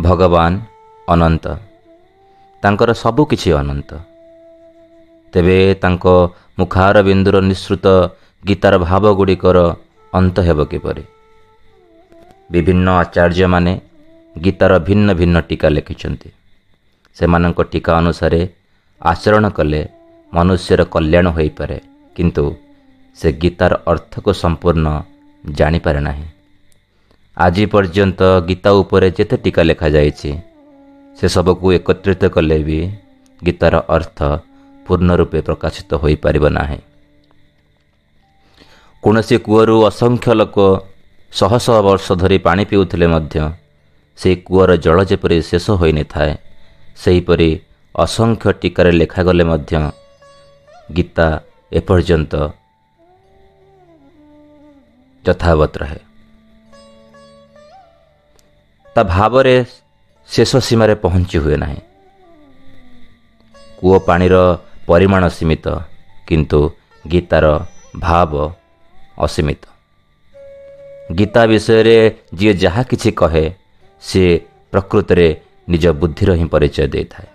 ଭଗବାନ ଅନନ୍ତ। ତାଙ୍କର ସବୁ କିଛି ଅନନ୍ତ। ତେବେ ତାଙ୍କ ମୁଖାର ବିନ୍ଦୁର ନିଃସୃତ ଗୀତାର ଭାବଗୁଡ଼ିକର ଅନ୍ତ ହେବ କିପରି? ବିଭିନ୍ନ ଆଚାର୍ଯ୍ୟମାନେ ଗୀତାର ଭିନ୍ନ ଭିନ୍ନ ଟୀକା ଲେଖିଛନ୍ତି। ସେମାନଙ୍କ ଟୀକା ଅନୁସାରେ ଆଚରଣ କଲେ ମନୁଷ୍ୟର କଲ୍ୟାଣ ହୋଇପାରେ। କିନ୍ତୁ ସେ ଗୀତାର ଅର୍ଥକୁ ସମ୍ପୂର୍ଣ୍ଣ ଜାଣିପାରେ ନାହିଁ। ଆଜି ପର୍ଯ୍ୟନ୍ତ ଗୀତା ଉପରେ ଯେତେ ଟୀକା ଲେଖାଯାଇଛି ସେସବୁକୁ ଏକତ୍ରିତ କଲେ ବି ଗୀତାର ଅର୍ଥ ପୂର୍ଣ୍ଣ ରୂପେ ପ୍ରକାଶିତ ହୋଇପାରିବ ନାହିଁ। କୌଣସି କୂଅରୁ ଅସଂଖ୍ୟ ଲୋକ ଶହ ଶହ ବର୍ଷ ଧରି ପାଣି ପିଉଥିଲେ ମଧ୍ୟ ସେହି କୂଅର ଜଳ ଯେପରି ଶେଷ ହୋଇନଥାଏ ସେହିପରି ଅସଂଖ୍ୟ ଟୀକାରେ ଲେଖାଗଲେ ମଧ୍ୟ ଗୀତା ଏପର୍ଯ୍ୟନ୍ତ ଯଥାବତ ରହେ। ତା ଭାବରେ ଶେଷ ସୀମାରେ ପହଞ୍ଚି ହୁଏ ନାହିଁ। କୂଅ ପାଣିର ପରିମାଣ ସୀମିତ କିନ୍ତୁ ଗୀତାର ଭାବ ଅସୀମିତ। ଗୀତା ବିଷୟରେ ଯିଏ ଯାହା କିଛି କହେ ସିଏ ପ୍ରକୃତରେ ନିଜ ବୁଦ୍ଧିର ହିଁ ପରିଚୟ ଦେଇଥାଏ।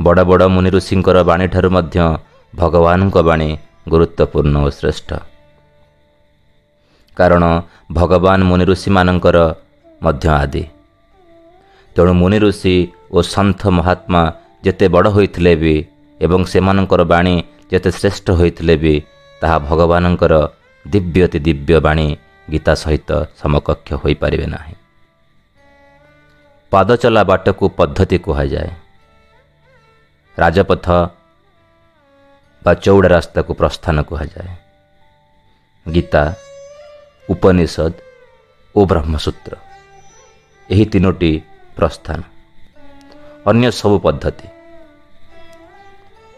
ବଡ଼ ବଡ଼ ମୁନି ଋଷିଙ୍କର ବାଣୀଠାରୁ ମଧ୍ୟ ଭଗବାନଙ୍କ ବାଣୀ ଗୁରୁତ୍ୱପୂର୍ଣ୍ଣ ଓ ଶ୍ରେଷ୍ଠ। କାରଣ ଭଗବାନ ମୁନି ଋଷିମାନଙ୍କର ମଧ୍ୟ ଆଦି। ତେଣୁ ମୁନି ଋଷି ଓ ସନ୍ଥ ମହାତ୍ମା ଯେତେ ବଡ଼ ହୋଇଥିଲେ ବି ଏବଂ ସେମାନଙ୍କର ବାଣୀ ଯେତେ ଶ୍ରେଷ୍ଠ ହୋଇଥିଲେ ବି ତାହା ଭଗବାନଙ୍କର ଦିବ୍ୟ ଅତି ଦିବ୍ୟ ବାଣୀ ଗୀତା ସହିତ ସମକକ୍ଷ ହୋଇପାରିବେ ନାହିଁ। ପାଦ ଚଲା ବାଟକୁ ପଦ୍ଧତି କୁହାଯାଏ। ରାଜପଥ ବା ଚଉଡ଼ା ରାସ୍ତାକୁ ପ୍ରସ୍ଥାନ କୁହାଯାଏ। ଗୀତା ଉପନିଷଦ ଓ ବ୍ରହ୍ମସୂତ୍ର। ଏହି ତିନୋଟି ପ୍ରସ୍ଥାନ। ଅନ୍ୟ ସବୁ ପଦ୍ଧତି।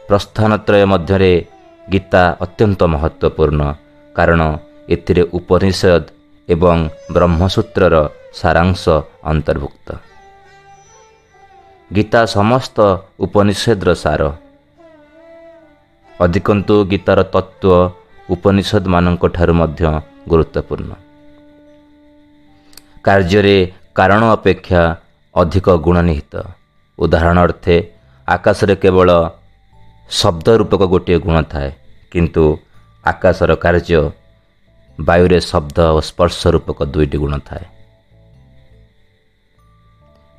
ପ୍ରସ୍ଥାନତ୍ରୟ ମଧ୍ୟରେ ଗୀତା ଅତ୍ୟନ୍ତ ମହତ୍ତ୍ୱପୂର୍ଣ୍ଣ କାରଣ ଏଥିରେ ଉପନିଷଦ ଏବଂ ବ୍ରହ୍ମସୂତ୍ରର ସାରାଂଶ ଅନ୍ତର୍ଭୁକ୍ତ। ଗୀତା ସମସ୍ତ ଉପନିଷେଦର ସାର। ଅଧିକନ୍ତୁ ଗୀତାର ତତ୍ତ୍ୱ ଉପନିଷଦମାନଙ୍କ ଠାରୁ ମଧ୍ୟ ଗୁରୁତ୍ୱପୂର୍ଣ୍ଣ। କାର୍ଯ୍ୟରେ କାରଣ ଅପେକ୍ଷା ଅଧିକ ଗୁଣ ନିହିତ। ଉଦାହରଣ ଅର୍ଥେ ଆକାଶରେ କେବଳ ଶବ୍ଦ ରୂପକ ଗୋଟିଏ ଗୁଣ ଥାଏ କିନ୍ତୁ ଆକାଶର କାର୍ଯ୍ୟ ବାୟୁରେ ଶବ୍ଦ ଓ ସ୍ପର୍ଶ ରୂପକ ଦୁଇଟି ଗୁଣ ଥାଏ।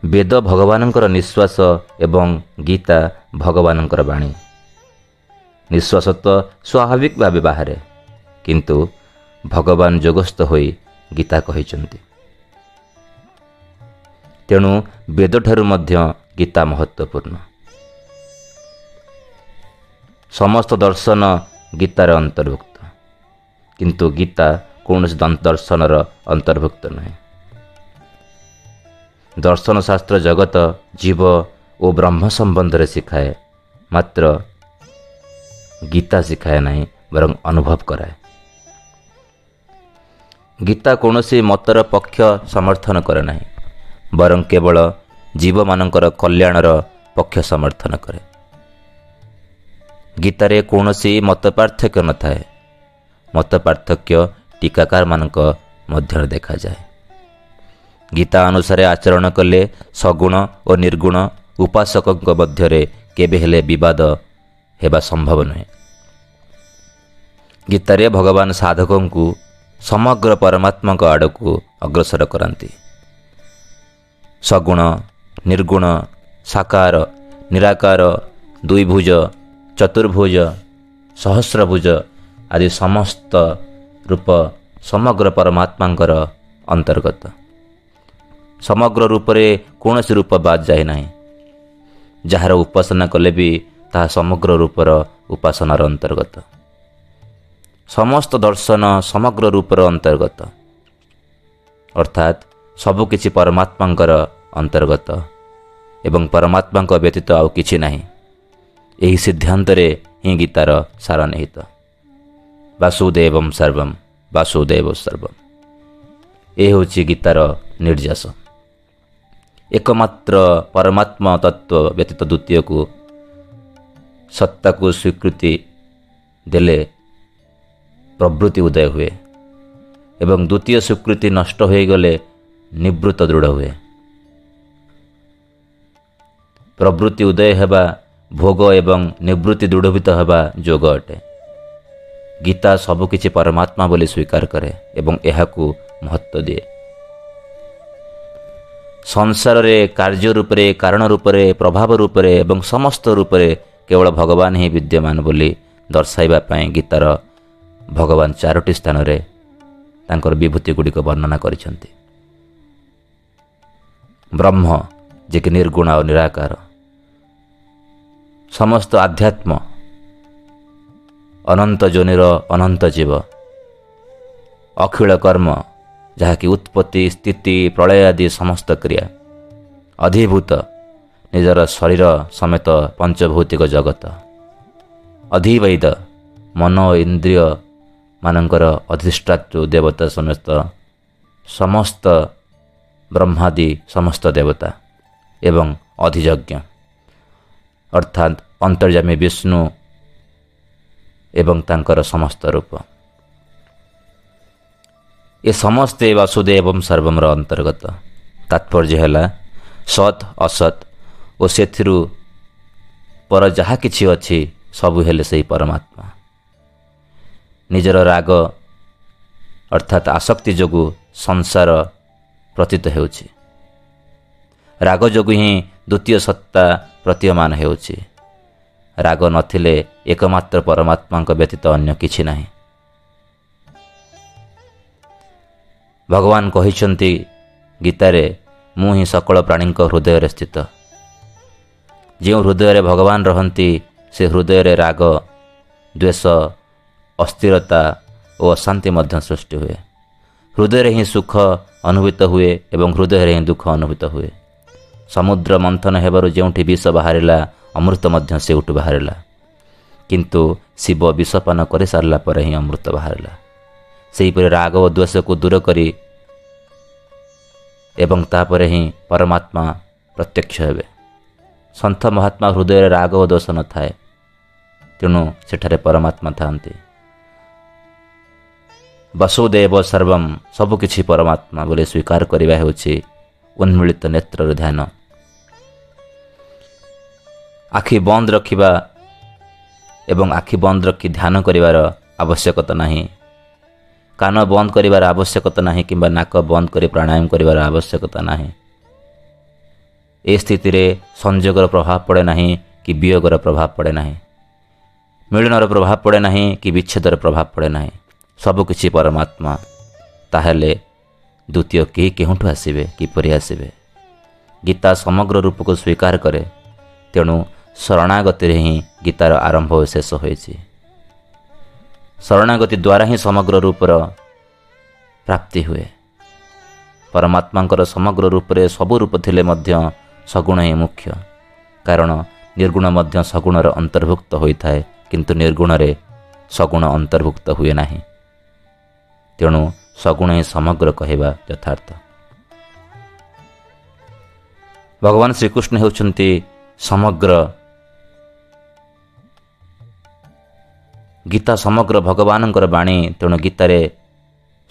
ବେଦ ଭଗବାନଙ୍କର ନିଶ୍ୱାସ ଏବଂ ଗୀତା ଭଗବାନଙ୍କର ବାଣୀ। ନିଶ୍ୱାସ ତ ସ୍ୱାଭାବିକ ଭାବେ ବାହାରେ କିନ୍ତୁ ଭଗବାନ ଯୋଗସ୍ଥ ହୋଇ ଗୀତା କହିଛନ୍ତି। ତେଣୁ ବେଦଠାରୁ ମଧ୍ୟ ଗୀତା ମହତ୍ତ୍ୱପୂର୍ଣ୍ଣ। ସମସ୍ତ ଦର୍ଶନ ଗୀତାରେ ଅନ୍ତର୍ଭୁକ୍ତ। କିନ୍ତୁ ଗୀତା କୌଣସି ଦର୍ଶନର ଅନ୍ତର୍ଭୁକ୍ତ ନୁହେଁ। ଦର୍ଶନଶାସ୍ତ୍ର ଜଗତ ଜୀବ ଓ ବ୍ରହ୍ମ ସମ୍ବନ୍ଧରେ ଶିଖାଏ ମାତ୍ର ଗୀତା ଶିଖାଏ ନାହିଁ ବରଂ ଅନୁଭବ କରାଏ। ଗୀତା କୌଣସି ମତର ପକ୍ଷ ସମର୍ଥନ କରେ ନାହିଁ ବରଂ କେବଳ ଜୀବମାନଙ୍କର କଲ୍ୟାଣର ପକ୍ଷ ସମର୍ଥନ କରେ। ଗୀତାରେ କୌଣସି ମତ ପାର୍ଥକ୍ୟ ନଥାଏ। ମତ ପାର୍ଥକ୍ୟ ଟୀକାକାରମାନଙ୍କ ମଧ୍ୟରେ ଦେଖାଯାଏ। ଗୀତା ଅନୁସାରେ ଆଚରଣ କଲେ ସଗୁଣ ଓ ନିର୍ଗୁଣ ଉପାସକଙ୍କ ମଧ୍ୟରେ କେବେ ହେଲେ ବିବାଦ ହେବା ସମ୍ଭବ ନୁହେଁ। ଗୀତାରେ ଭଗବାନ ସାଧକଙ୍କୁ ସମଗ୍ର ପରମାତ୍ମାଙ୍କ ଆଡ଼କୁ ଅଗ୍ରସର କରାନ୍ତି ସଗୁଣ ନିର୍ଗୁଣ ସାକାର ନିରାକାର ଦୁଇଭୁଜ ଚତୁର୍ଭୁଜ ସହସ୍ରଭୁଜ ଆଦି ସମସ୍ତ ରୂପ ସମଗ୍ର ପରମାତ୍ମାଙ୍କର ଅନ୍ତର୍ଗତ ସମଗ୍ର ରୂପରେ କୌଣସି ରୂପ ବାଦ ଯାଏ ନାହିଁ ଯାହାର ଉପାସନା କଲେ ବି ତାହା ସମଗ୍ର ରୂପର ଉପାସନାର ଅନ୍ତର୍ଗତ ସମସ୍ତ ଦର୍ଶନ ସମଗ୍ର ରୂପର ଅନ୍ତର୍ଗତ ଅର୍ଥାତ୍ ସବୁକିଛି ପରମାତ୍ମାଙ୍କର ଅନ୍ତର୍ଗତ ଏବଂ ପରମାତ୍ମାଙ୍କ ବ୍ୟତୀତ ଆଉ କିଛି ନାହିଁ ଏହି ସିଦ୍ଧାନ୍ତରେ ହିଁ ଗୀତାର ସାର ନିହିତ ବାସୁଦେବମ୍ ସର୍ବମ୍ ବାସୁଦେବ ସର୍ବମ୍ ଏ ହେଉଛି ଗୀତାର ନିର୍ଯାସ ଏକମାତ୍ର ପରମାତ୍ମା ତତ୍ତ୍ୱ ବ୍ୟତୀତ ଦ୍ୱିତୀୟକୁ ସତ୍ତାକୁ ସ୍ୱୀକୃତି ଦେଲେ ପ୍ରବୃତ୍ତି ଉଦୟ ହୁଏ ଏବଂ ଦ୍ୱିତୀୟ ସ୍ୱୀକୃତି ନଷ୍ଟ ହୋଇଗଲେ ନିବୃତ୍ତ ଦୃଢ଼ ହୁଏ। ପ୍ରବୃତ୍ତି ଉଦୟ ହେବା ଭୋଗ ଏବଂ ନିବୃତ୍ତି ଦୃଢ଼ଭୂତ ହେବା ଯୋଗ ଅଟେ। ଗୀତା ସବୁକିଛି ପରମାତ୍ମା ବୋଲି ସ୍ୱୀକାର କରେ ଏବଂ ଏହାକୁ ମହତ୍ଵ ଦିଏ। ସଂସାରରେ କାର୍ଯ୍ୟ ରୂପରେ କାରଣ ରୂପରେ ପ୍ରଭାବ ରୂପରେ ଏବଂ ସମସ୍ତ ରୂପରେ କେବଳ ଭଗବାନ ହିଁ ବିଦ୍ୟମାନ ବୋଲି ଦର୍ଶାଇବା ପାଇଁ ଗୀତାର ଭଗବାନ ଚାରୋଟି ସ୍ଥାନରେ ତାଙ୍କର ବିଭୂତି ଗୁଡ଼ିକ ବର୍ଣ୍ଣନା କରିଛନ୍ତି। ବ୍ରହ୍ମ ଯିଏକି ନିର୍ଗୁଣ ଓ ନିରାକାର ସମସ୍ତ ଆଧ୍ୟାତ୍ମ ଅନନ୍ତ ଜୋନିର ଅନନ୍ତ ଜୀବ ଅଖିଳ କର୍ମ ଯାହାକି ଉତ୍ପତ୍ତି ସ୍ଥିତି ପ୍ରଳୟ ଆଦି ସମସ୍ତ କ୍ରିୟା ଅଧିଭୂତ ନିଜର ଶରୀର ସମେତ ପଞ୍ଚଭୌତିକ ଜଗତ ଅଧିବୈଦ ମନ ଓ ଇନ୍ଦ୍ରିୟମାନଙ୍କର ଅଧିଷ୍ଠାତୃ ଦେବତା ସମେତ ସମସ୍ତ ବ୍ରହ୍ମାଦି ସମସ୍ତ ଦେବତା ଏବଂ ଅଧିଯଜ୍ଞ। ଅର୍ଥାତ୍ ଅନ୍ତର୍ଜାମୀ ବିଷ୍ଣୁ ଏବଂ ତାଙ୍କର ସମସ୍ତ ରୂପ। ଏ ସମସ୍ତେ ବାସୁଦେବ ଏବଂ ସର୍ବମର ଅନ୍ତର୍ଗତ। ତାତ୍ପର୍ଯ୍ୟ ହେଲା ସତ୍ ଅସତ୍ ଓ ସେଥିରୁ ପର ଯାହା କିଛି ଅଛି ସବୁ ହେଲେ ସେହି ପରମାତ୍ମା। ନିଜର ରାଗ ଅର୍ଥାତ୍ ଆସକ୍ତି ଯୋଗୁଁ ସଂସାର ପ୍ରତୀତ ହେଉଛି। ରାଗ ଯୋଗୁଁ ହିଁ ଦ୍ୱିତୀୟ ସତ୍ତା ପ୍ରତୀୟମାନ ହେଉଛି। ରାଗ ନଥିଲେ ଏକମାତ୍ର ପରମାତ୍ମାଙ୍କ ବ୍ୟତୀତ ଅନ୍ୟ କିଛି ନାହିଁ। ଭଗବାନ କହିଛନ୍ତି ଗୀତାରେ ମୁଁ ହିଁ ସକଳ ପ୍ରାଣୀଙ୍କ ହୃଦୟରେ ସ୍ଥିତ। ଯେଉଁ ହୃଦୟରେ ଭଗବାନ ରହନ୍ତି ସେ ହୃଦୟରେ ରାଗ ଦ୍ୱେଷ ଅସ୍ଥିରତା ଓ ଅଶାନ୍ତି ମଧ୍ୟ ସୃଷ୍ଟି ହୁଏ। ହୃଦୟରେ ହିଁ ସୁଖ ଅନୁଭୂତ ହୁଏ ଏବଂ ହୃଦୟରେ ହିଁ ଦୁଃଖ ଅନୁଭୂତ ହୁଏ। ସମୁଦ୍ର ମନ୍ଥନ ହେବାରୁ ଯେଉଁଠି ବିଷ ବାହାରିଲା ଅମୃତ ମଧ୍ୟ ସେଉଠୁ ବାହାରିଲା। କିନ୍ତୁ ଶିବ ବିଷପାନ କରିସାରିଲା ପରେ ହିଁ ଅମୃତ ବାହାରିଲା। ସେହିପରି ରାଗ ଓ ଦ୍ୱେଷକୁ ଦୂର କରି ଏବଂ ତାପରେ ହିଁ ପରମାତ୍ମା ପ୍ରତ୍ୟକ୍ଷ ହେବେ। ସନ୍ଥ ମହାତ୍ମା ହୃଦୟରେ ରାଗ ଓ ଦୋଷ ନଥାଏ ତେଣୁ ସେଠାରେ ପରମାତ୍ମା ଥାନ୍ତି ବସୁଦେବ ସର୍ବମ୍ ସବୁକିଛି ପରମାତ୍ମା ବୋଲି ସ୍ୱୀକାର କରିବା ହେଉଛି ଉନ୍ମିଳିତ ନେତ୍ରର ଧ୍ୟାନ ଆଖି ବନ୍ଦ ରଖିବା ଏବଂ ଆଖି ବନ୍ଦ ରଖି ଧ୍ୟାନ କରିବାର ଆବଶ୍ୟକତା ନାହିଁ କାନ ବନ୍ଦ କରିବାର ଆବଶ୍ୟକତା ନାହିଁ କିମ୍ବା ନାକ ବନ୍ଦ କରି ପ୍ରାଣାୟାମ କରିବାର ଆବଶ୍ୟକତା ନାହିଁ ଏ ସ୍ଥିତିରେ ସଂଯୋଗର ପ୍ରଭାବ ପଡ଼େ ନାହିଁ କି ବିୟୋଗର ପ୍ରଭାବ ପଡ଼େ ନାହିଁ ମିଳନର ପ୍ରଭାବ ପଡ଼େ ନାହିଁ କି ବିଚ୍ଛେଦର ପ୍ରଭାବ ପଡ଼େ ନାହିଁ ସବୁକିଛି ପରମାତ୍ମା। ତାହେଲେ ଦ୍ୱିତୀୟ କେହି କେଉଁଠୁ ଆସିବେ କିପରି ଆସିବେ? ଗୀତା ସମଗ୍ର ରୂପକୁ ସ୍ୱୀକାର କରେ ତେଣୁ ଶରଣାଗତିରେ ହିଁ ଗୀତାର ଆରମ୍ଭ ଓ ଶେଷ ହୋଇଛି। ଶରଣାଗତି ଦ୍ୱାରା ହିଁ ସମଗ୍ର ରୂପର ପ୍ରାପ୍ତି ହୁଏ। ପରମାତ୍ମାଙ୍କର ସମଗ୍ର ରୂପରେ ସବୁ ରୂପ ଥିଲେ ମଧ୍ୟ ସଗୁଣ ହିଁ ମୁଖ୍ୟ। କାରଣ ନିର୍ଗୁଣ ମଧ୍ୟ ସଗୁଣର ଅନ୍ତର୍ଭୁକ୍ତ ହୋଇଥାଏ କିନ୍ତୁ ନିର୍ଗୁଣରେ ସଗୁଣ ଅନ୍ତର୍ଭୁକ୍ତ ହୁଏ ନାହିଁ। ତେଣୁ ସଗୁଣ ହିଁ ସମଗ୍ର କହିବା ଯଥାର୍ଥ। ଭଗବାନ ଶ୍ରୀକୃଷ୍ଣ ହେଉଛନ୍ତି ସମଗ୍ର ଗୀତା ସମଗ୍ର ଭଗବାନଙ୍କର ବାଣୀ ତେଣୁ ଗୀତାରେ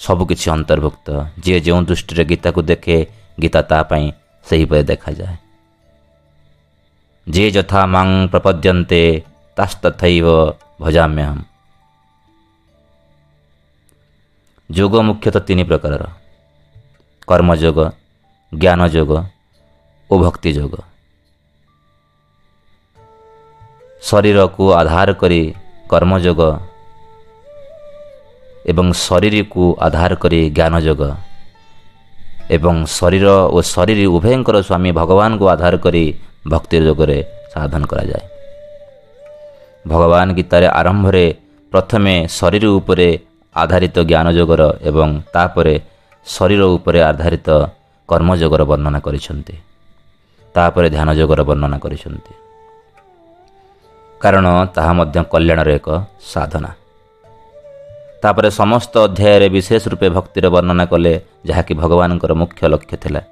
ସବୁକିଛି ଅନ୍ତର୍ଭୁକ୍ତ। ଯିଏ ଯେଉଁ ଦୃଷ୍ଟିରେ ଗୀତାକୁ ଦେଖେ ଗୀତା ତା ପାଇଁ ସେହିପରି ଦେଖାଯାଏ। ଯିଏ ଯଥା ମାଂ ପ୍ରପଦ୍ୟନ୍ତେ ତାସ୍ତଥୈବ ଭଜାମ୍ୟହମ୍। ଯୋଗ ମୁଖ୍ୟତଃ ତିନି ପ୍ରକାରର। କର୍ମଯୋଗ ଜ୍ଞାନ ଯୋଗ ଓ ଭକ୍ତି ଯୋଗ। ଶରୀରକୁ ଆଧାର କରି କର୍ମଯୋଗ ଏବଂ ଶରୀରକୁ ଆଧାର କରି ଜ୍ଞାନ ଯୋଗ ଏବଂ ଶରୀର ଓ ଶରୀର ଉଭୟଙ୍କର ସ୍ୱାମୀ ଭଗବାନଙ୍କୁ ଆଧାର କରି ଭକ୍ତି ଯୋଗରେ ସାଧନ କରାଯାଏ। ଭଗବାନ ଗୀତାରେ ଆରମ୍ଭରେ ପ୍ରଥମେ ଶରୀର ଉପରେ ଆଧାରିତ ଜ୍ଞାନ ଯୋଗର ଏବଂ ତାପରେ ଶରୀର ଉପରେ ଆଧାରିତ କର୍ମଯୋଗର ବର୍ଣ୍ଣନା କରିଛନ୍ତି ତାପରେ ଧ୍ୟାନ ଯୋଗର ବର୍ଣ୍ଣନା କରିଛନ୍ତି କାରଣ ତାହା ମଧ୍ୟ କଲ୍ୟାଣର ଏକ ସାଧନା ତାପରେ ସମସ୍ତ ଅଧ୍ୟାୟରେ ବିଶେଷ ରୂପେ ଭକ୍ତିର ବର୍ଣ୍ଣନା କଲେ ଯାହାକି ଭଗବାନଙ୍କର ମୁଖ୍ୟ ଲକ୍ଷ୍ୟ ଥିଲା।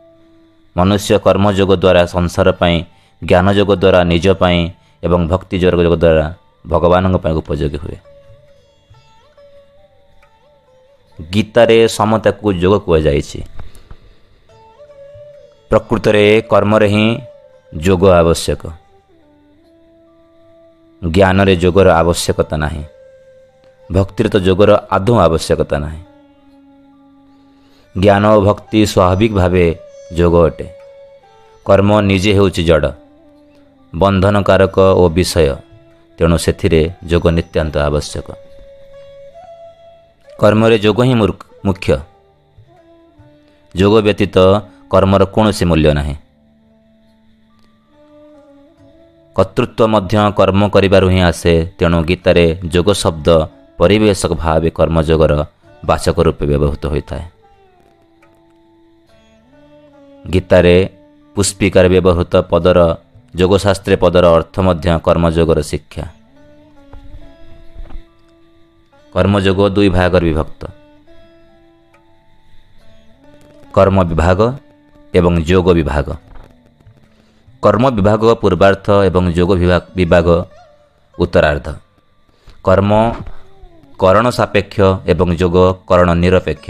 ମନୁଷ୍ୟ କର୍ମଯୋଗ ଦ୍ୱାରା ସଂସାର ପାଇଁ ଜ୍ଞାନ ଯୋଗ ଦ୍ୱାରା ନିଜ ପାଇଁ ଏବଂ ଭକ୍ତି ଯୋଗ ଦ୍ୱାରା ଭଗବାନଙ୍କ ପାଇଁ ଉପଯୋଗୀ ହୁଏ। ଗୀତାରେ ସମତାକୁ ଯୋଗ କୁହାଯାଇଛି। ପ୍ରକୃତରେ କର୍ମରେ ହିଁ ଯୋଗ ଆବଶ୍ୟକ। ଜ୍ଞାନରେ ଯୋଗର ଆବଶ୍ୟକତା ନାହିଁ। ଭକ୍ତିରେ ତ ଯୋଗର ଆଦୌ ଆବଶ୍ୟକତା ନାହିଁ। ଜ୍ଞାନ ଓ ଭକ୍ତି ସ୍ୱାଭାବିକ ଭାବେ ଯୋଗ ଅଟେ। କର୍ମ ନିଜେ ହେଉଛି ଜଡ଼। ବନ୍ଧନକାରକ ଓ ବିଷୟ। ତେଣୁ ସେଥିରେ ଯୋଗ ନିତ୍ୟାନ୍ତ ଆବଶ୍ୟକ। କର୍ମରେ ଯୋଗ ହିଁ ମୁଖ୍ୟ। ଯୋଗ ବ୍ୟତୀତ କର୍ମର କୌଣସି ମୂଲ୍ୟ ନାହିଁ। କର୍ତ୍ତୃତ୍ୱ ମଧ୍ୟ କର୍ମ କରିବାରୁ ହିଁ ଆସେ ତେଣୁ ଗୀତାରେ ଯୋଗ ଶବ୍ଦ ପରିବେଶକ ଭାବେ କର୍ମଯୋଗର ବାଚକ ରୂପେ ବ୍ୟବହୃତ ହୋଇଥାଏ। ଗୀତାରେ ପୁଷ୍ପିକାରେ ବ୍ୟବହୃତ ପଦର ଯୋଗଶାସ୍ତ୍ରୀ ପଦର ଅର୍ଥ ମଧ୍ୟ କର୍ମଯୋଗର ଶିକ୍ଷା। କର୍ମଯୋଗ ଦୁଇ ଭାଗରେ ବିଭକ୍ତ। କର୍ମ ବିଭାଗ ଏବଂ ଯୋଗ ବିଭାଗ। କର୍ମ ବିଭାଗ ପୂର୍ବାର୍ଥ ଏବଂ ଯୋଗ ବିଭାଗ ଉତ୍ତରାର୍ଦ୍ଧ। କର୍ମ କରଣ ସାପେକ୍ଷ ଏବଂ ଯୋଗ କରଣ ନିରପେକ୍ଷ।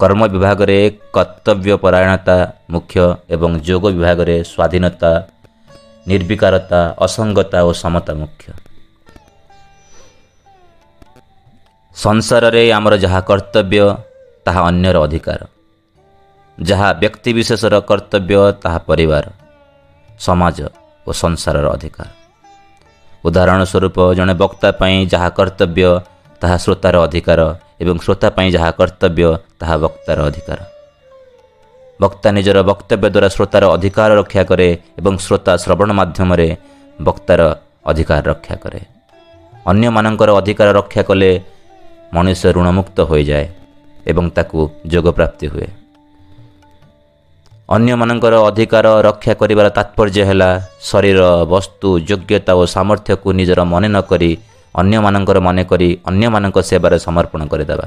କର୍ମ ବିଭାଗରେ କର୍ତ୍ତବ୍ୟ ପରାୟଣତା ମୁଖ୍ୟ ଏବଂ ଯୋଗ ବିଭାଗରେ ସ୍ୱାଧୀନତା ନିର୍ବିକାରତା ଅସଙ୍ଗତା ଓ ସମତା ମୁଖ୍ୟ। ସଂସାରରେ ଆମର ଯାହା କର୍ତ୍ତବ୍ୟ ତାହା ଅନ୍ୟର ଅଧିକାର। ଯାହା ବ୍ୟକ୍ତିବିଶେଷର କର୍ତ୍ତବ୍ୟ ତାହା ପରିବାର ସମାଜ ଓ ସଂସାରର ଅଧିକାର। ଉଦାହରଣ ସ୍ୱରୂପ ଜଣେ ବକ୍ତା ପାଇଁ ଯାହା କର୍ତ୍ତବ୍ୟ ତାହା ଶ୍ରୋତାର ଅଧିକାର ଏବଂ ଶ୍ରୋତା ପାଇଁ ଯାହା କର୍ତ୍ତବ୍ୟ ତାହା ବକ୍ତାର ଅଧିକାର। ବକ୍ତା ନିଜର ବକ୍ତବ୍ୟ ଦ୍ୱାରା ଶ୍ରୋତାର ଅଧିକାର ରକ୍ଷା କରେ ଏବଂ ଶ୍ରୋତା ଶ୍ରବଣ ମାଧ୍ୟମରେ ବକ୍ତାର ଅଧିକାର ରକ୍ଷା କରେ। ଅନ୍ୟମାନଙ୍କର ଅଧିକାର ରକ୍ଷା କଲେ ମଣିଷ ଋଣମୁକ୍ତ ହୋଇଯାଏ ଏବଂ ତାକୁ ଯୋଗ ପ୍ରାପ୍ତି ହୁଏ। ଅନ୍ୟମାନଙ୍କର ଅଧିକାର ରକ୍ଷା କରିବାର ତାତ୍ପର୍ଯ୍ୟ ହେଲା ଶରୀର ବସ୍ତୁ ଯୋଗ୍ୟତା ଓ ସାମର୍ଥ୍ୟକୁ ନିଜର ମନେ ନ କରି ଅନ୍ୟମାନଙ୍କର ମନେ କରି ଅନ୍ୟମାନଙ୍କ ସେବାରେ ସମର୍ପଣ କରିଦେବା।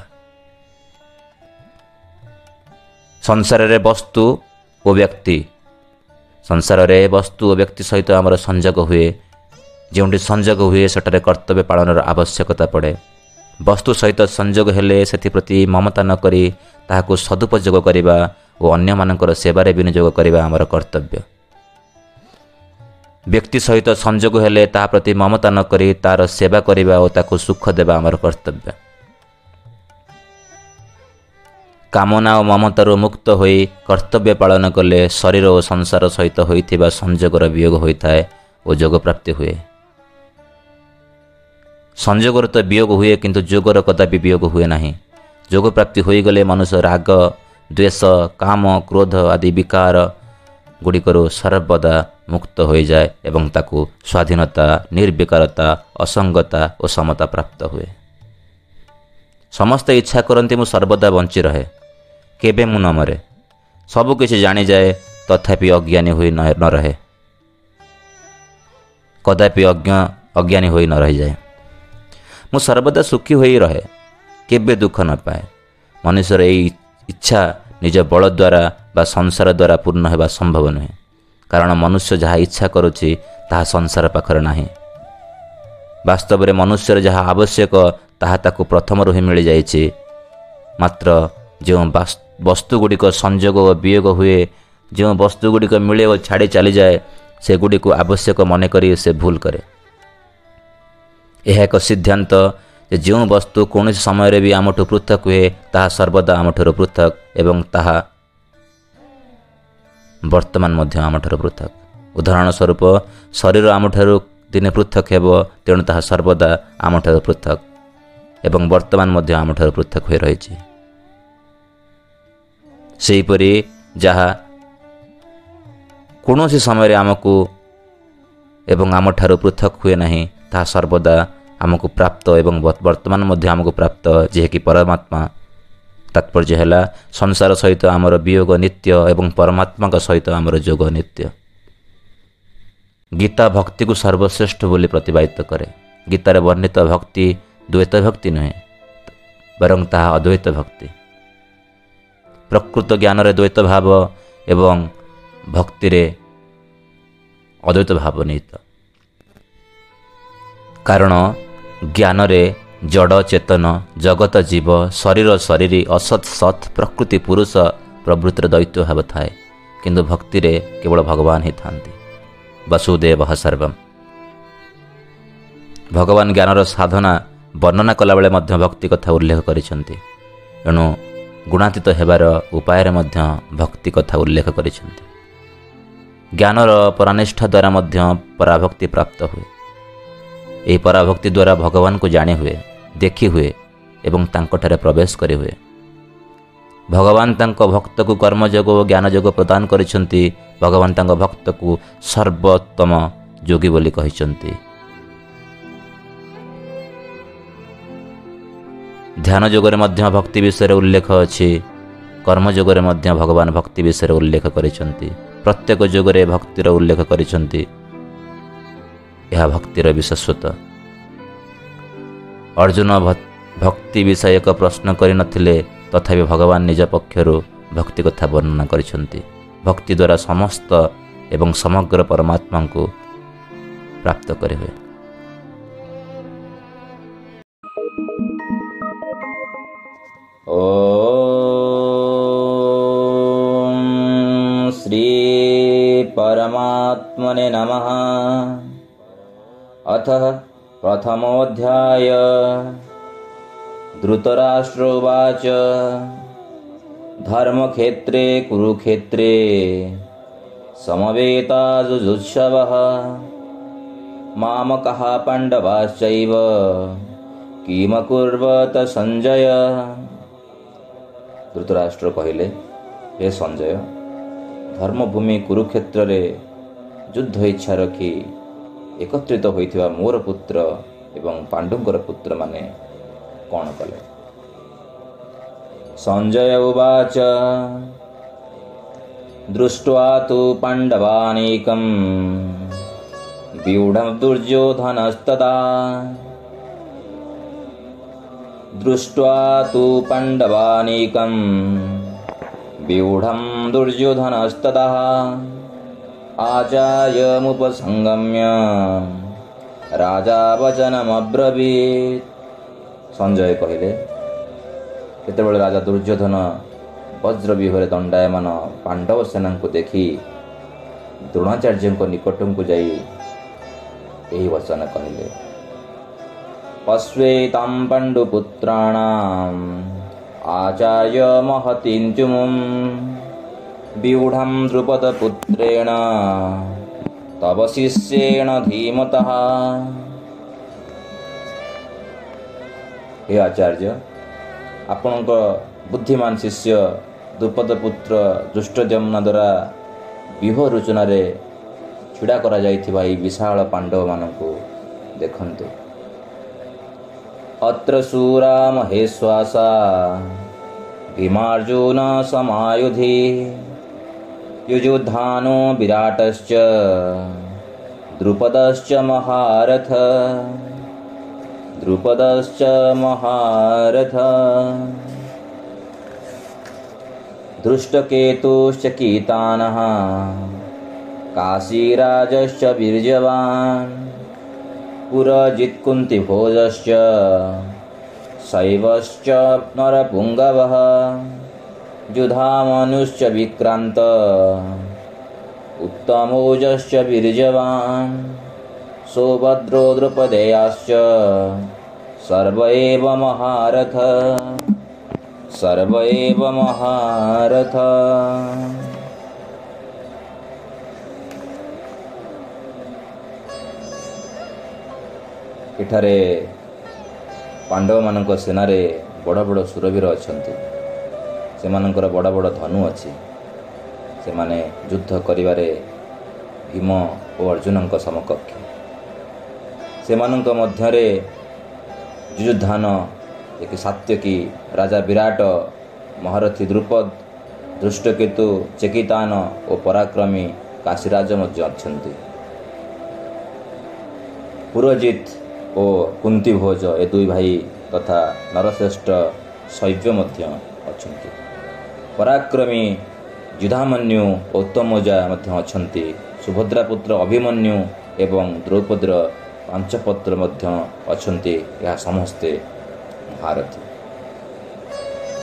ସଂସାରରେ ବସ୍ତୁ ଓ ବ୍ୟକ୍ତି। ସଂସାରରେ ବସ୍ତୁ ଓ ବ୍ୟକ୍ତି ସହିତ ଆମର ସଂଯୋଗ ହୁଏ। ଯେଉଁଠି ସଂଯୋଗ ହୁଏ ସେଠାରେ କର୍ତ୍ତବ୍ୟ ପାଳନର ଆବଶ୍ୟକତା ପଡ଼େ। ବସ୍ତୁ ସହିତ ସଂଯୋଗ ହେଲେ ସେଥିପ୍ରତି ମମତା ନ କରି ତାହାକୁ ସଦୁପଯୋଗ କରିବା ଓ ଅନ୍ୟମାନଙ୍କର ସେବାରେ ବିନିଯୋଗ କରିବା ଆମର କର୍ତ୍ତବ୍ୟ। ବ୍ୟକ୍ତି ସହିତ ସଂଯୋଗ ହେଲେ ତାହା ପ୍ରତି ମମତା ନ କରି ତା'ର ସେବା କରିବା ଓ ତାକୁ ସୁଖ ଦେବା ଆମର କର୍ତ୍ତବ୍ୟ। କାମନା ଓ ମମତାରୁ ମୁକ୍ତ ହୋଇ କର୍ତ୍ତବ୍ୟ ପାଳନ କଲେ ଶରୀର ଓ ସଂସାର ସହିତ ହୋଇଥିବା ସଂଯୋଗର ବିୟୋଗ ହୋଇଥାଏ ଓ ଯୋଗ ପ୍ରାପ୍ତି ହୁଏ। ସଂଯୋଗର ତ ବିୟୋଗ ହୁଏ କିନ୍ତୁ ଯୋଗର କଦାପି ବିୟୋଗ ହୁଏ ନାହିଁ। ଯୋଗ ପ୍ରାପ୍ତି ହୋଇଗଲେ ମନୁଷ୍ୟ ରାଗ ଦ୍ୱେଷ କାମ କ୍ରୋଧ ଆଦି ବିକାର ଗୁଡ଼ିକରୁ ସର୍ବଦା ମୁକ୍ତ ହୋଇଯାଏ ଏବଂ ତାକୁ ସ୍ୱାଧୀନତା ନିର୍ବିକାରତା ଅସଙ୍ଗତା ଓ ସମତା ପ୍ରାପ୍ତ ହୁଏ। ସମସ୍ତେ ଇଚ୍ଛା କରନ୍ତି ମୁଁ ସର୍ବଦା ବଞ୍ଚି ରହେ। କେବେ ମୁଁ ନ ମରେ। ସବୁକିଛି ଜାଣିଯାଏ ତଥାପି ଅଜ୍ଞାନୀ ହୋଇ ନ ରହେ। କଦାପି ଅଜ୍ଞ ଅଜ୍ଞାନୀ ହୋଇ ନ ରହିଯାଏ। ମୁଁ ସର୍ବଦା ସୁଖୀ ହୋଇ ରହେ କେବେ ଦୁଃଖ ନ ପାଏ। ମନୁଷ୍ୟର ଏହି ଇଚ୍ଛା ନିଜ ବଳ ଦ୍ୱାରା ବା ସଂସାର ଦ୍ୱାରା ପୂର୍ଣ୍ଣ ହେବା ସମ୍ଭବ ନୁହେଁ। କାରଣ ମନୁଷ୍ୟ ଯାହା ଇଚ୍ଛା କରୁଛି ତାହା ସଂସାର ପାଖରେ ନାହିଁ। ବାସ୍ତବରେ ମନୁଷ୍ୟର ଯାହା ଆବଶ୍ୟକ ତାହା ତାକୁ ପ୍ରଥମରୁ ହିଁ ମିଳିଯାଇଛି। ମାତ୍ର ଯେଉଁ ବସ୍ତୁଗୁଡ଼ିକ ସଂଯୋଗ ଓ ବିୟୋଗ ହୁଏ ଯେଉଁ ବସ୍ତୁଗୁଡ଼ିକ ମିଳେ ଓ ଛାଡ଼ି ଚାଲିଯାଏ ସେଗୁଡ଼ିକୁ ଆବଶ୍ୟକ ମନେକରି ସେ ଭୁଲ କରେ। ଏହା ଏକ ସିଦ୍ଧାନ୍ତ ଯେ ଯେଉଁ ବସ୍ତୁ କୌଣସି ସମୟରେ ବି ଆମଠୁ ପୃଥକ ହୁଏ ତାହା ସର୍ବଦା ଆମଠାରୁ ପୃଥକ ଏବଂ ତାହା ବର୍ତ୍ତମାନ ମଧ୍ୟ ଆମଠାରୁ ପୃଥକ। ଉଦାହରଣ ସ୍ୱରୂପ ଶରୀର ଆମଠାରୁ ଦିନେ ପୃଥକ ହେବ ତେଣୁ ତାହା ସର୍ବଦା ଆମଠାରୁ ପୃଥକ ଏବଂ ବର୍ତ୍ତମାନ ମଧ୍ୟ ଆମଠାରୁ ପୃଥକ ହୋଇ ରହିଛି। ସେହିପରି ଯାହା କୌଣସି ସମୟରେ ଆମକୁ ଏବଂ ଆମଠାରୁ ପୃଥକ ହୁଏ ନାହିଁ ତାହା ସର୍ବଦା ଆମକୁ ପ୍ରାପ୍ତ ଏବଂ ବର୍ତ୍ତମାନ ମଧ୍ୟ ଆମକୁ ପ୍ରାପ୍ତ ଯିଏକି ପରମାତ୍ମା। ତାତ୍ପର୍ଯ୍ୟ ହେଲା ସଂସାର ସହିତ ଆମର ବିୟୋଗ ନିତ୍ୟ ଏବଂ ପରମାତ୍ମାଙ୍କ ସହିତ ଆମର ଯୋଗ ନିତ୍ୟ। ଗୀତା ଭକ୍ତିକୁ ସର୍ବଶ୍ରେଷ୍ଠ ବୋଲି ପ୍ରତିବାଦିତ କରେ। ଗୀତାରେ ବର୍ଣ୍ଣିତ ଭକ୍ତି ଦ୍ୱୈତ ଭକ୍ତି ନୁହେଁ ବରଂ ତାହା ଅଦ୍ୱୈତ ଭକ୍ତି। ପ୍ରକୃତ ଜ୍ଞାନରେ ଦ୍ୱୈତ ଭାବ ଏବଂ ଭକ୍ତିରେ ଅଦ୍ୱୈତ ଭାବ ନିହିତ। କାରଣ ଜ୍ଞାନରେ ଜଡ଼ ଚେତନ ଜଗତ ଜୀବ ଶରୀର ଶରୀରୀ ଅସତ୍ ସତ୍ ପ୍ରକୃତି ପୁରୁଷ ପ୍ରଭୃତିର ଦୈତ୍ୟ ଭାବ ଥାଏ। କିନ୍ତୁ ଭକ୍ତିରେ କେବଳ ଭଗବାନ ହିଁ ଥାନ୍ତି ବସୁଦେବ ସର୍ବମ୍ ଭଗବାନ ଜ୍ଞାନର ସାଧନା ବର୍ଣ୍ଣନା କଲାବେଳେ ମଧ୍ୟ ଭକ୍ତି କଥା ଉଲ୍ଲେଖ କରିଛନ୍ତି। ଏଣୁ ଗୁଣାତୀତ ହେବାର ଉପାୟରେ ମଧ୍ୟ ଭକ୍ତି କଥା ଉଲ୍ଲେଖ କରିଛନ୍ତି। ଜ୍ଞାନର ପରାନିଷ୍ଠା ଦ୍ୱାରା ମଧ୍ୟ ପରାଭକ୍ତି ପ୍ରାପ୍ତ ହୁଏ। ଏହି ପରାଭକ୍ତି ଦ୍ୱାରା ଭଗବାନଙ୍କୁ ଜାଣି ହୁଏ ଦେଖି ହୁଏ ଏବଂ ତାଙ୍କଠାରେ ପ୍ରବେଶ କରିହୁଏ ଭଗବାନ ତାଙ୍କ ଭକ୍ତକୁ କର୍ମଯୋଗ ଓ ଜ୍ଞାନ ଯୋଗ ପ୍ରଦାନ କରିଛନ୍ତି ଭଗବାନ ତାଙ୍କ ଭକ୍ତକୁ ସର୍ବୋତ୍ତମ ଯୋଗୀ ବୋଲି କହିଛନ୍ତି ଧ୍ୟାନ ଯୋଗରେ ମଧ୍ୟ ଭକ୍ତି ବିଷୟରେ ଉଲ୍ଲେଖ ଅଛି କର୍ମଯୋଗରେ ମଧ୍ୟ ଭଗବାନ ଭକ୍ତି ବିଷୟରେ ଉଲ୍ଲେଖ କରିଛନ୍ତି ପ୍ରତ୍ୟେକ ଯୁଗରେ ଭକ୍ତିର ଉଲ୍ଲେଖ କରିଛନ୍ତି ଏହା ଭକ୍ତିର ବିଶେଷତ୍ୱ। ଅର୍ଜୁନ ଭକ୍ତି ବିଷୟକ ପ୍ରଶ୍ନ କରିନଥିଲେ ତଥାପି ଭଗବାନ ନିଜ ପକ୍ଷରୁ ଭକ୍ତି କଥା ବର୍ଣ୍ଣନା କରିଛନ୍ତି। ଭକ୍ତି ଦ୍ୱାରା ସମସ୍ତ ଏବଂ ସମଗ୍ର ପରମାତ୍ମାଙ୍କୁ ପ୍ରାପ୍ତ କରିହୁଏ। ଓ ଶ୍ରୀ ପରମାତ୍ମନେ ନମଃ। अथ प्रथमोऽध्याय धृतराष्ट्र उवाच धर्मक्षेत्रे कुरुक्षेत्रे समवेताजुजुत्सवः मामकः पाण्डवाश्चैव କିମକୁର୍ବତ ସଞ୍ଜୟ ଧୃତରାଷ୍ଟ୍ର କହିଲେ ହେ ସଞ୍ଜୟ ଧର୍ମଭୂମି କୁରୁକ୍ଷେତ୍ରରେ ଯୁଦ୍ଧ ଇଚ୍ଛା ରଖି ଏକତ୍ରିତ ହୋଇଥିବା ମୋର ପୁତ୍ର ଏବଂ ପାଣ୍ଡୁଙ୍କର ପୁତ୍ରମାନେ କ'ଣ କଲେ ସଞ୍ଜୟ ଉବାଚ ଦୃଷ୍ଟ୍ୱା ତୁ ପାଣ୍ଡବାନେକଂ व्यूढं दुर्योधनस्तदा दृष्ट्वा तु पाण्डवानेकं व्यूढं दुर्योधनस्तदा आचार्यमुपसङ्गम्य রাজাবচনমব্রবীত সঞ্জয় কহিলে ସେତେବେଳେ ରାଜା ଦୁର୍ଯ୍ୟୋଧନ ବଜ୍ର ବିହରେ ଦଣ୍ଡାୟମାନ ପାଣ୍ଡବ ସେନାଙ୍କୁ ଦେଖି ଦ୍ରୋଣାଚାର୍ଯ୍ୟଙ୍କ ନିକଟଙ୍କୁ ଯାଇ ଏହି ବଚନ କହିଲେ ଅଶ୍ୱେତାଂ ପାଣ୍ଡୁପୁତ୍ରାଣାମ୍ ଆଚାର୍ଯ୍ୟ ମହତିଞ୍ଚୁମୁମ୍ व्यूढं द्रुपदपुत्रेण तव शिष्येण धीमतः ହେ ଆଚାର୍ଯ୍ୟ ଆପଣଙ୍କ ବୁଦ୍ଧିମାନ ଶିଷ୍ୟ ଦ୍ରୁପଦ ପୁତ୍ର ଦୃଷ୍ଟଦ୍ୟୁମ୍ନ ଦ୍ୱାରା ବିହ ରଚନାରେ ଛିଡ଼ା କରାଯାଇଥିବା ଏହି ବିଶାଳ ପାଣ୍ଡବମାନଙ୍କୁ ଦେଖନ୍ତୁ ଅତ୍ର ଶୂରା ମହେଶ୍ୱାସା ଭୀମାର୍ଜୁନ ସମାୟୁଧି युजुधानो विराटश्च द्रुपदश्च महारथ द्रुपदश्च महारथ। धृष्टकेतुश्च कीतानः काशीराजश्च वीर्यवान् पुरजित्कुन्तिभोजश्च शैवश्च नरपुङ्गवः युधामनुश्च विक्रान्त उत्तमोजश्च वीर्यवान् सौभद्रो द्रुपदेयाश्च सर्व एव महारथ सर्व एव महारथ ଏଠାରେ ପାଣ୍ଡବମାନଙ୍କ ସେନାରେ ବଡ଼ ବଡ଼ ସୁରବୀର ଅଛନ୍ତି ସେମାନଙ୍କର ବଡ଼ ବଡ଼ ଧନୁ ଅଛି। ସେମାନେ ଯୁଦ୍ଧ କରିବାରେ ଭୀମ ଓ ଅର୍ଜୁନଙ୍କ ସମକକ୍ଷ। ସେମାନଙ୍କ ମଧ୍ୟରେ ଯୁଯୁଦ୍ଧାନ ଏକ ସାତ୍ୟକୀ ରାଜା ବିରାଟ ମହାରଥୀ ଦ୍ରୁପଦ ଦୃଷ୍ଟକେତୁ ଚେକିତାନ ଓ ପରାକ୍ରମୀ କାଶୀରାଜ ମଧ୍ୟ ଅଛନ୍ତି। ପୁରଜିତ ଓ କୁନ୍ତିଭୋଜ ଏ ଦୁଇ ଭାଇ ତଥା ନରଶ୍ରେଷ୍ଠ ଶୈବ୍ୟ ମଧ୍ୟ ଅଛନ୍ତି। ପରାକ୍ରମୀ ଯୁଧାମନ୍ୟୁ ଉତ୍ତମଜା ମଧ୍ୟ ଅଛନ୍ତି। ସୁଭଦ୍ରା ପୁତ୍ର ଅଭିମନ୍ୟୁ ଏବଂ ଦ୍ରୌପଦୀର ପାଞ୍ଚପତ୍ର ମଧ୍ୟ ଅଛନ୍ତି। ଏହା ସମସ୍ତେ ଭାରତୀ